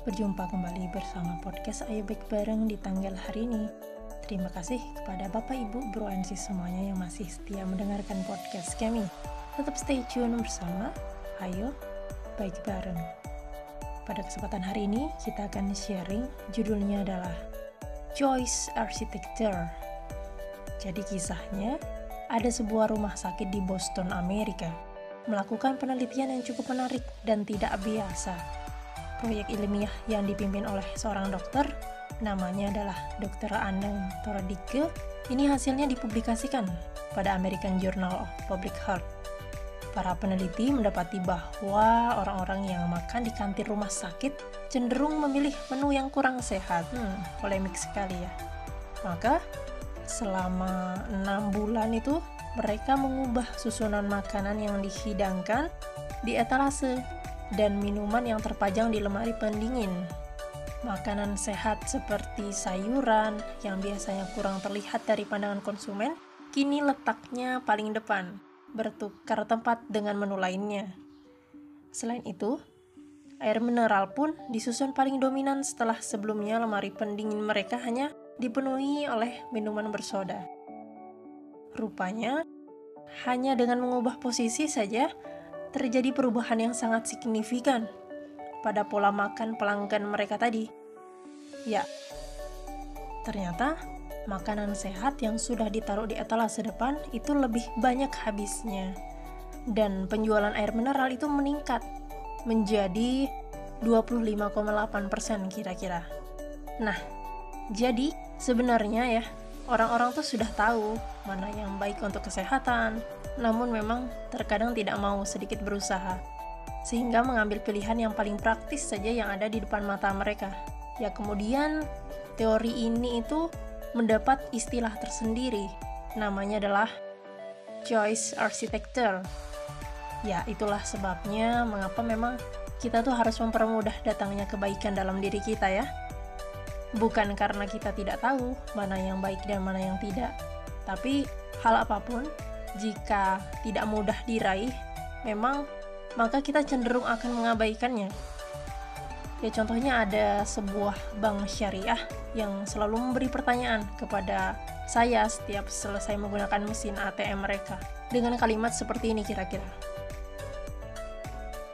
Berjumpa kembali bersama podcast Ayo Baik Bareng di tanggal hari ini. Terima kasih kepada Bapak Ibu Bro and semuanya yang masih setia mendengarkan podcast kami. Tetap stay tune bersama Ayo Baik Bareng. Pada kesempatan hari ini kita akan sharing judulnya adalah Choice Architecture. Jadi kisahnya ada sebuah rumah sakit di Boston, Amerika. Melakukan penelitian yang cukup menarik dan tidak biasa. Proyek ilmiah yang dipimpin oleh seorang dokter, namanya adalah Dr. Anang Toradike, ini hasilnya dipublikasikan pada American Journal of Public Health. Para peneliti mendapati bahwa orang-orang yang makan di kantin rumah sakit cenderung memilih menu yang kurang sehat. Hmm, polemik sekali ya. Maka, selama enam bulan itu mereka mengubah susunan makanan yang dihidangkan di etalase dan minuman yang terpajang di lemari pendingin. Makanan sehat seperti sayuran yang biasanya kurang terlihat dari pandangan konsumen, kini letaknya paling depan, bertukar tempat dengan menu lainnya. Selain itu, air mineral pun disusun paling dominan setelah sebelumnya lemari pendingin mereka hanya dipenuhi oleh minuman bersoda. Rupanya, hanya dengan mengubah posisi saja, terjadi perubahan yang sangat signifikan pada pola makan pelanggan mereka tadi. Ya, ternyata makanan sehat yang sudah ditaruh di etalase depan itu lebih banyak habisnya. Dan penjualan air mineral itu meningkat menjadi 25,8% kira-kira. Nah, jadi sebenarnya ya orang-orang tuh sudah tahu mana yang baik untuk kesehatan, namun memang terkadang tidak mau sedikit berusaha, sehingga mengambil pilihan yang paling praktis saja yang ada di depan mata mereka. Ya kemudian teori ini itu mendapat istilah tersendiri, namanya adalah choice architecture. Ya itulah sebabnya mengapa memang kita tuh harus mempermudah datangnya kebaikan dalam diri kita ya bukan karena kita tidak tahu mana yang baik dan mana yang tidak, tapi hal apa pun jika tidak mudah diraih, memang maka kita cenderung akan mengabaikannya. Ya contohnya ada sebuah bank syariah yang selalu memberi pertanyaan kepada saya setiap selesai menggunakan mesin ATM mereka dengan kalimat seperti ini kira-kira.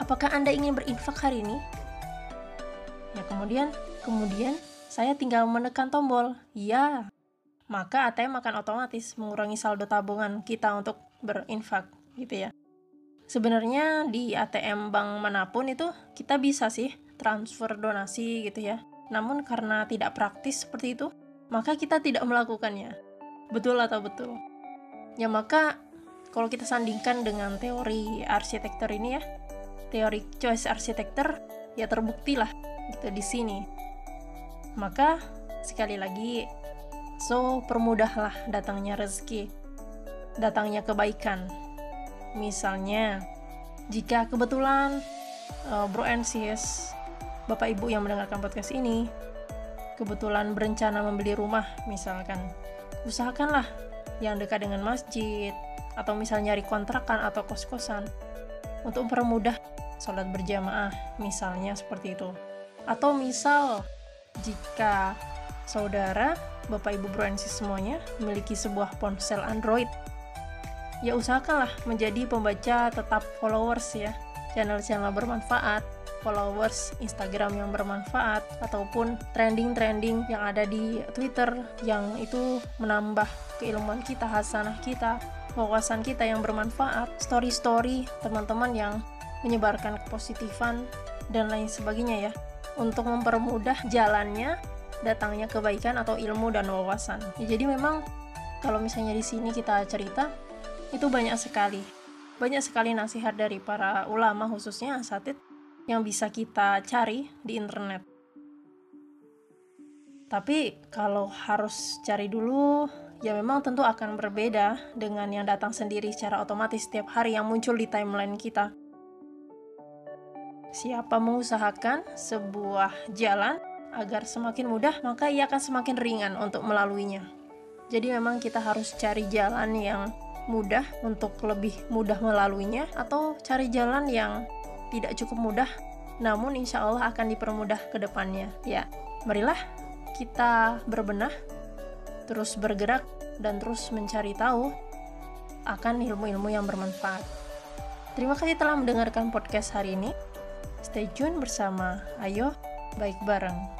Apakah Anda ingin berinfak hari ini? Ya kemudian, kemudian saya tinggal menekan tombol ya. Maka ATM akan otomatis mengurangi saldo tabungan kita untuk berinfak gitu ya. Sebenarnya di ATM bank mana pun itu kita bisa sih transfer donasi gitu ya. Namun karena tidak praktis seperti itu, maka kita tidak melakukannya. Betul atau betul? Ya maka kalau kita sandingkan dengan teori arsitektur ini ya, teori choice arsitektur ya terbukti lah gitu di sini maka sekali lagi, so permudahlah datangnya rezeki, datangnya kebaikan. Misalnya, jika kebetulan uh, bro and sis, bapak ibu yang mendengarkan podcast ini, kebetulan berencana membeli rumah misalkan, usahakanlah yang dekat dengan masjid, atau misalnya nyari kontrakan atau kos-kosan, untuk mempermudah sholat berjamaah, misalnya seperti itu. Atau misal jika saudara, Bapak Ibu Bro semuanya memiliki sebuah ponsel Android, ya usahakanlah menjadi pembaca tetap followers ya, channel-channel bermanfaat, followers Instagram yang bermanfaat, ataupun trending-trending yang ada di Twitter yang itu menambah keilmuan kita, hasanah kita, wawasan kita yang bermanfaat, story-story teman-teman yang menyebarkan kepositifan dan lain sebagainya ya. Untuk mempermudah jalannya datangnya kebaikan atau ilmu dan wawasan. Ya, jadi memang kalau misalnya di sini kita cerita itu banyak sekali banyak sekali nasihat dari para ulama khususnya asatid yang bisa kita cari di internet. Tapi kalau harus cari dulu, ya memang tentu akan berbeda dengan yang datang sendiri secara otomatis setiap hari yang muncul di timeline kita. Siapa mengusahakan sebuah jalan agar semakin mudah, maka ia akan semakin ringan untuk melaluinya. Jadi memang kita harus cari jalan yang mudah untuk lebih mudah melaluinya atau cari jalan yang tidak cukup mudah namun insya Allah akan dipermudah ke depannya. Ya marilah kita berbenah terus bergerak dan terus mencari tahu akan ilmu-ilmu yang bermanfaat. Terima kasih telah mendengarkan podcast hari ini. Stay tune bersama ayo baik bareng